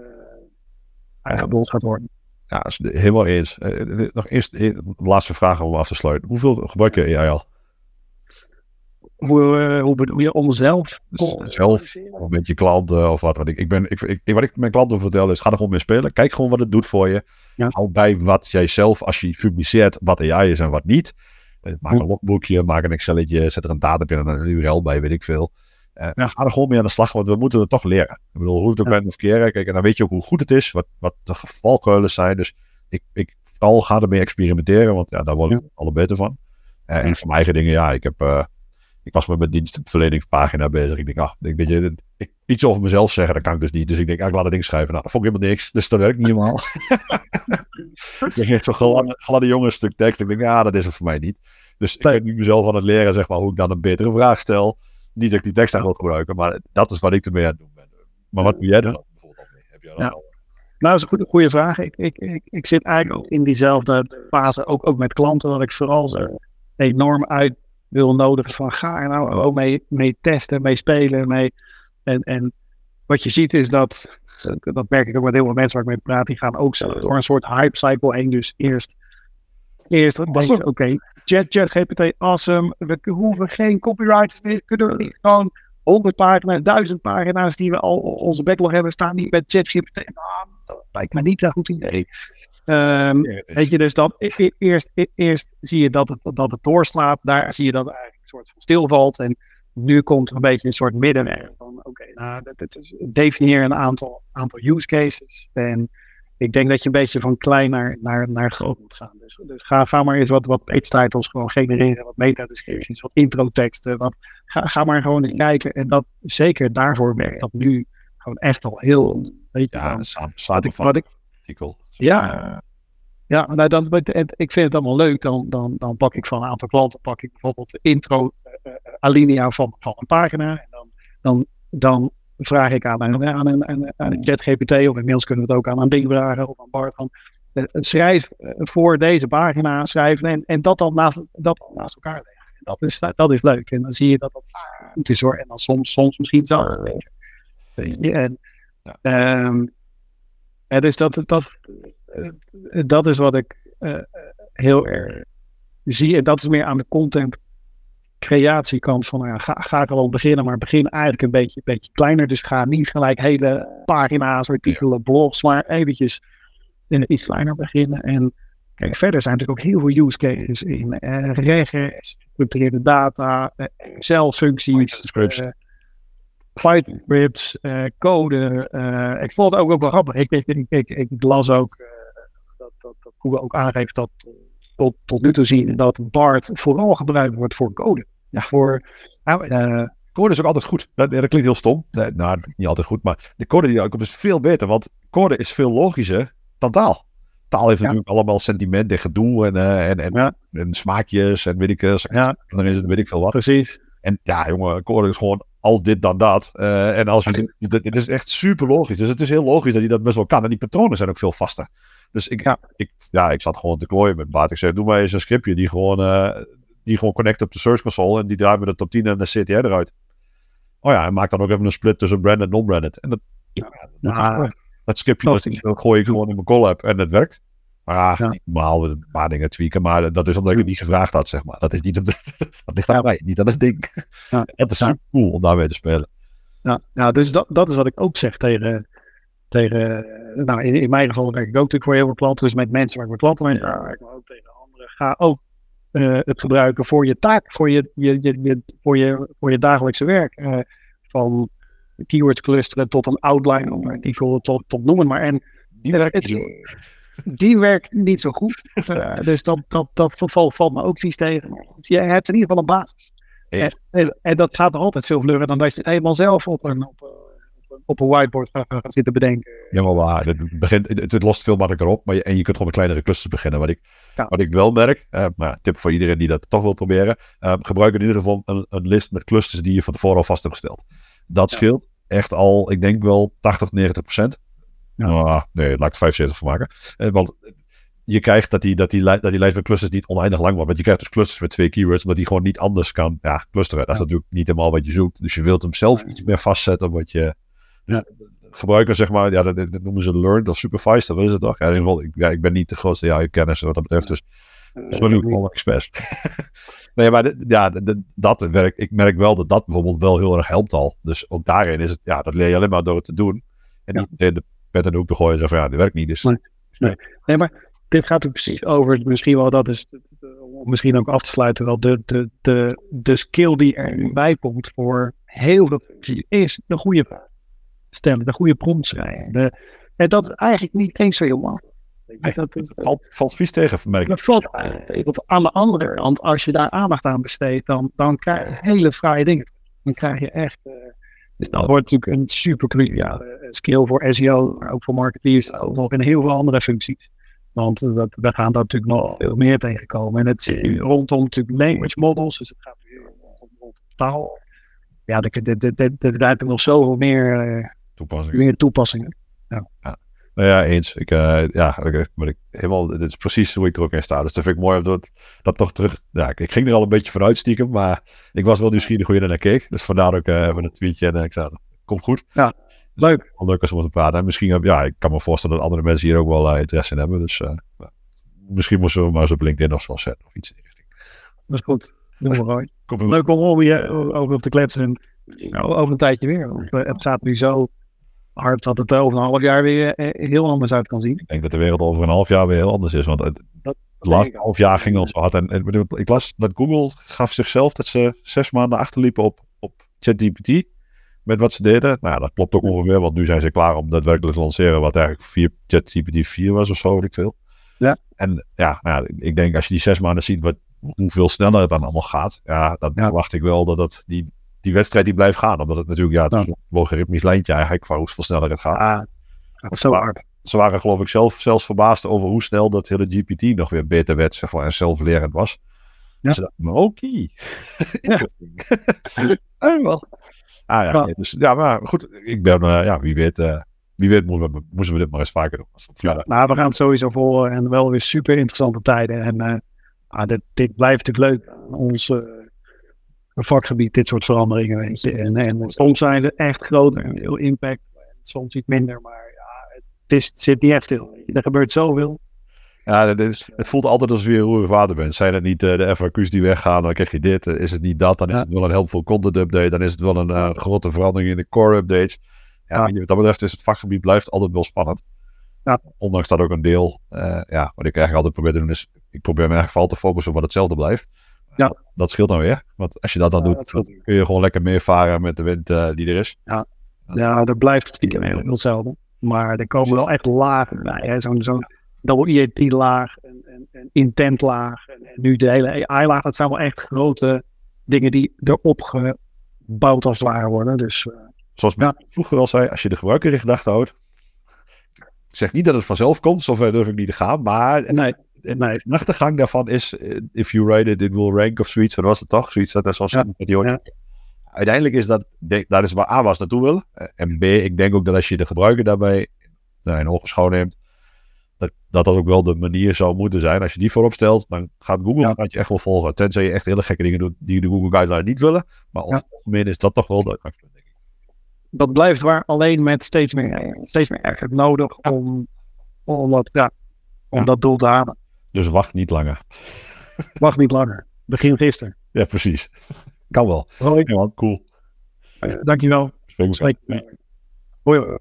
uh, gaat worden. Ja, is helemaal eens. Eh, eh, nog eerst eh, laatste vraag om af te sluiten. Hoeveel gebruik je AI al? Hoe, hoe bedoel je om zelf? Dus zelf of met je klanten of wat. wat ik, ik ben, ik, ik, wat ik mijn klanten vertel is, ga er gewoon mee spelen. Kijk gewoon wat het doet voor je. Ja. Hou bij wat jij zelf, als je publiceert, wat AI is en wat niet. Eh, Maak een logboekje, maak een Excelletje, zet er een datum in en een URL bij, weet ik veel. Eh, Ja. Ga er gewoon mee aan de slag, want we moeten het toch leren. Ik bedoel, hoe het ook Ja. bent of keren. Kijk, en dan weet je ook hoe goed het is, wat, wat de valkuilen zijn. Dus ik, ik vooral ga ermee experimenteren, want ja, daar word ik alle beter van. Eh, en voor mijn eigen dingen, ja, ik heb... eh, ik was met mijn dienstverleningspagina bezig. Ik denk, ah, ik, weet je, ik, iets over mezelf zeggen, dat kan ik dus niet. Dus ik denk, ah, ik laat het ding schrijven. Nou, dat vond ik helemaal niks. Dus dat werkt niet helemaal. [laughs] ik kreeg zo'n gladde, gladde jongen stuk tekst. Ik denk, ja, dat is het voor mij niet. Dus ik ben nu mezelf aan het leren, zeg maar, hoe ik dan een betere vraag stel. Niet dat ik die tekst aan wil gebruiken, maar dat is wat ik ermee aan het doen ben. Maar wat doe jij dan bijvoorbeeld mee? Heb je Ja. al- Nou, dat is een goede, goede vraag. Ik, ik, ik, ik zit eigenlijk ook in diezelfde fase, ook, ook met klanten, dat ik vooral zo enorm uit wil nodigen van ga er nou ook mee, mee testen, mee spelen. Mee, en, en wat je ziet is dat, dat merk ik ook met heel veel mensen waar ik mee praat, die gaan ook zo door een soort hype cycle heen. Dus eerst, eerst oké, chat, chat, GPT, awesome, we hoeven geen copyrights meer, kunnen we gewoon 100 pagina's, 1000 pagina's die we al onze backlog hebben staan, niet met ChatGPT. Nou, dat lijkt me niet een goed idee. Ehm, Ja, Weet je, dus dat e- e- eerst, e- eerst zie je dat het, dat het doorslaat. Daar zie je dat het eigenlijk een soort van stilvalt. En nu komt er een beetje een soort middenweg van oké, nou, dat, is, definieer een aantal, aantal use cases. En ik denk dat je een beetje van klein naar, naar, naar groot moet gaan. Dus, dus ga, ga maar eens wat, wat page titles gewoon genereren, wat meta descriptions, wat intro teksten. Wat, ga, ga maar gewoon eens kijken. En dat zeker daarvoor werkt dat nu gewoon echt al heel. Weet je, ja, sa- wat ik, wat ik, artikel. Ja, ja, nou dan, ik vind het allemaal leuk. Dan, dan, dan pak ik van een aantal klanten pak ik bijvoorbeeld de intro eh, eh, alinea van, van een pagina. En dan, dan, dan vraag ik aan een, aan een, aan een, aan ChatGPT of inmiddels kunnen we het ook aan een ding vragen of aan Bart. Van, eh, schrijf eh, voor deze pagina, schrijf en, en dat dan naast, dat dan naast elkaar leggen. En Dat is, dat is leuk. En dan zie je dat dat goed is hoor. En dan soms, soms misschien. Weet je, En, Ja. dus dat, dat, dat is wat ik eh, heel erg zie. En dat is meer aan de content creatiekant van nou ja, ga, ga gewoon beginnen, maar begin eigenlijk een beetje, beetje kleiner. Dus ga niet gelijk hele pagina's, artikelen, blogs, maar eventjes in iets kleiner beginnen. En kijk, verder zijn natuurlijk ook heel veel use cases in eh regens, gestructureerde data, eh, Excel-functies. Python scripts, eh, code. eh, ik vond het ook, ook wel grappig. Ik, ik, ik, las ook eh, dat, dat, dat Google ook aangeeft dat tot, tot nu toe zien dat BART vooral gebruikt wordt voor code. Ja, voor, Nou, Code is ook altijd goed. Dat, dat klinkt heel stom. Nee, nou, niet altijd goed. Maar de code die uitkomt is veel beter. Want code is veel logischer dan taal. taal heeft Ja. natuurlijk allemaal sentiment en gedoe en, en, en, Ja. en smaakjes en weet ik, Ja. en dan is het weet ik veel wat. Precies. En ja, jongen, Cor is gewoon als dit dan dat. Eh, en als je, dit- het is echt super logisch. Dus het is heel logisch dat hij dat best wel kan. En die patronen zijn ook veel vaster. Dus ik, Ja. ik, ja, ik zat gewoon te klooien met Bart. Ik zei, doe maar eens een scriptje die gewoon, eh, die gewoon connect op de Search Console. En die draait met de top 10 en de CTR eruit. Oh ja, en maak dan ook even een split tussen branded en non-branded. En dat, ja, dat, gewoon. dat scriptje dat gooi ik gewoon in mijn collab en het werkt. Maar ja, normaal een paar dingen tweaken. Maar dat is omdat ik het niet gevraagd had, zeg maar. Dat, is niet op de, [laughs] dat ligt aan mij, niet aan het ding. Ja. [laughs] Het is super cool om daarmee te spelen. Ja, ja dus dat, dat is wat ik ook zeg tegen, tegen nou in, in mijn geval werk ik ook natuurlijk voor heel veel klanten, dus met mensen waar ik met klanten mee werk, maar ook tegen anderen. Ga ook eh, het gebruiken voor je taak, voor je, je, je, je- voor je, voor je dagelijkse werk. Eh, van keywords clusteren tot een outline, artikel tot, tot noemen maar. En Die werkt. Die werkt niet zo goed. [laughs] Eh, dus dat, dat, dat valt, valt me ook vies tegen. Je hebt in ieder geval een basis. En, Eens. en, en dat gaat nog altijd veel vlugger dan dat je het helemaal zelf op een, op, een- op een, whiteboard gaat, zitten bedenken. Ja, maar waar. Het, begint, het, het lost veel makkelijker op. Maar je, en je kunt gewoon met kleinere clusters beginnen. Wat ik, Ja. wat ik wel merk, eh, maar ja, tip voor iedereen die dat toch wil proberen. eh, gebruik in ieder geval een, een list met clusters die je van tevoren al vast hebt gesteld. Dat Ja. scheelt echt al, ik denk wel 80, 90 procent. Ja. Nou, nee, laat ik er 75 van maken. Eh, want je krijgt dat die, dat, die, dat die lijst met clusters niet oneindig lang wordt. Want je krijgt dus clusters met twee keywords, omdat die gewoon niet anders kan ja, clusteren. Dat is Ja. natuurlijk niet helemaal wat je zoekt. Dus je wilt hem zelf iets meer vastzetten wat je... Dus gebruiker, zeg maar, ja, dat, dat noemen ze learned of supervised, dat is het toch? Ja, in ieder geval, ik, ja, ik ben niet de grootste AI-kennis wat dat betreft, dus sorry alle experts. [laughs] nee, maar dit- ja, dit- dat werkt, ik merk wel dat dat bijvoorbeeld wel heel erg helpt al. Dus ook daarin is het, ja, dat leer je alleen maar door het te doen. En Ja. niet meteen in de hoek te gooien en zeggen van, ja, dit werkt niet, dus... Nee. Nee, maar dit gaat ook precies over, misschien wel dat is, om misschien ook af te sluiten, wel de, de, de, de skill die er nu bij komt voor heel veel functies, is de goede stellen, de goede prompt schrijven. De, en dat is eigenlijk niet eens zo heel makkelijk. Nee, Dat, is, Valt, valt vies tegen, ik. dat valt op. Aan de andere kant, als je daar aandacht aan besteedt, dan, dan krijg je hele fraaie dingen. Dan krijg je echt. eh, dus dat wordt natuurlijk een super eh, skill voor SEO, maar ook voor marketeers, ook nog in heel veel andere functies. Want eh, dat, we gaan daar natuurlijk nog veel meer tegenkomen. En het zit rondom natuurlijk language models, dus het gaat rondom, taal. Ja, er er- er- er- er zijn nog zoveel meer, eh, Toepassing. meer toepassingen. Nou ja, eens. Ik, eh, ja, ik, maar ik, helemaal, dit is precies hoe ik er ook in sta. Dus dat vind ik mooi dat, dat toch terug... Ja, ik, ik ging er al een beetje vanuit stiekem, maar ik was wel nieuwsgierig hoe je er naar keek. Dus vandaar ook uh, een tweetje en eh, ik zei, komt goed. Ja, Dus leuk. Leuk als we te praten. En misschien, ja, ik kan me voorstellen dat andere mensen hier ook wel interesse in hebben. Dus misschien moesten we maar eens op LinkedIn of zo zetten of iets in die richting. Dat is goed. Doen we Leuk om over, je, over te kletsen. En, over een tijdje weer. Want, het staat nu zo hard dat het over een half jaar weer eh, heel anders uit kan zien. Ik denk dat de wereld over een half jaar weer heel anders is. Want het, Dat, het laatste half jaar ging al zo hard. En, en ik bedoel, ik las dat Google gaf zichzelf dat ze zes maanden achterliepen op, op ChatGPT. Met wat ze deden. Nou dat klopt ook ongeveer. Want nu zijn ze klaar om daadwerkelijk te lanceren. Wat eigenlijk 4, ChatGPT 4 was of zo, weet ik veel. Ja. En ja, nou ja, ik denk als je die zes maanden ziet wat, hoeveel sneller het dan allemaal gaat. Ja, dan Ja. verwacht ik wel dat, dat die, die wedstrijd die blijft gaan. Omdat het natuurlijk, ja, het is Ja. een logaritmisch lijntje eigenlijk. Van hoeveel sneller het gaat. ah, gaat zo hard. Ze waren geloof ik zelf zelfs verbaasd over hoe snel dat hele GPT nog weer beter werd, zeg maar, en zelflerend was. Ja. Ze dachten, "Nou, oké. [laughs] Interesting. [laughs] Eh, wel. Ah ja, Ja. dus, ja, maar goed, ik ben, eh, ja, wie weet, eh, wie weet moeten we, moesten we dit maar eens vaker doen. Als verder- Nou, we gaan het sowieso volgen en wel weer super interessante tijden. En ah, dit, dit blijft natuurlijk leuk eh, vakgebied, dit soort veranderingen. Weet je. En, en soms zijn ze echt groter en heel impact. Soms iets minder, maar ja, het, is, het zit niet echt stil. Er gebeurt zoveel. Ja, is, het voelt altijd alsof je een roerige vader bent. Zijn het niet eh, de FAQ's die weggaan, dan krijg je dit. Eh, Is het niet dat, dan is Ja. het wel een helpful content update. Dan is het wel een eh, grote verandering in de core updates. Ja, wat dat betreft is het vakgebied blijft altijd wel spannend. Ja. Ondanks dat ook een deel, ja, wat ik eigenlijk altijd probeer te doen is, ik probeer me eigenlijk vooral te focussen op wat hetzelfde blijft. Ja. Dat scheelt dan weer. Want als je dat dan Ja, doet, dat kun je gewoon lekker meevaren met de wind eh, die er is. Ja, er blijft stiekem heel veel hetzelfde. Maar er komen wel echt lagen bij. Zo'n zo'n WIAT laag en, en, en intent laag. En, en nu de hele AI laag. Dat zijn wel echt grote dingen die erop gebouwd als het ware worden. Dus eh, Zoals men vroeger al zei, als je de gebruiker in gedachten houdt, Ik zeg niet dat het vanzelf komt, zover durf ik niet te gaan. Maar Nee, de nee. nachtegang daarvan is, eh, if you rate it, it will rank of zoiets. Wat was het toch? Zoiets dat is Ja, met ja. Uiteindelijk is dat, dat is waar A was naartoe willen. Eh, En B, ik denk ook dat als je de gebruiker daarbij naar een ogenschouw neemt, dat, dat dat ook wel de manier zou moeten zijn. Als je die voorop stelt, dan gaat Google Ja. gaat je echt wel volgen. Tenzij je echt hele gekke dingen doet die de Google Guidelines niet willen. Maar over het algemeen is dat toch wel de. Dat blijft waar, alleen met steeds meer, steeds meer effort nodig om, om, dat, ja, om Ja. dat doel te halen. Dus wacht niet langer. Wacht niet langer. Begin gisteren. Ja, precies. Kan wel. Hoi, Ja, cool. dankjewel. Spreek hoi.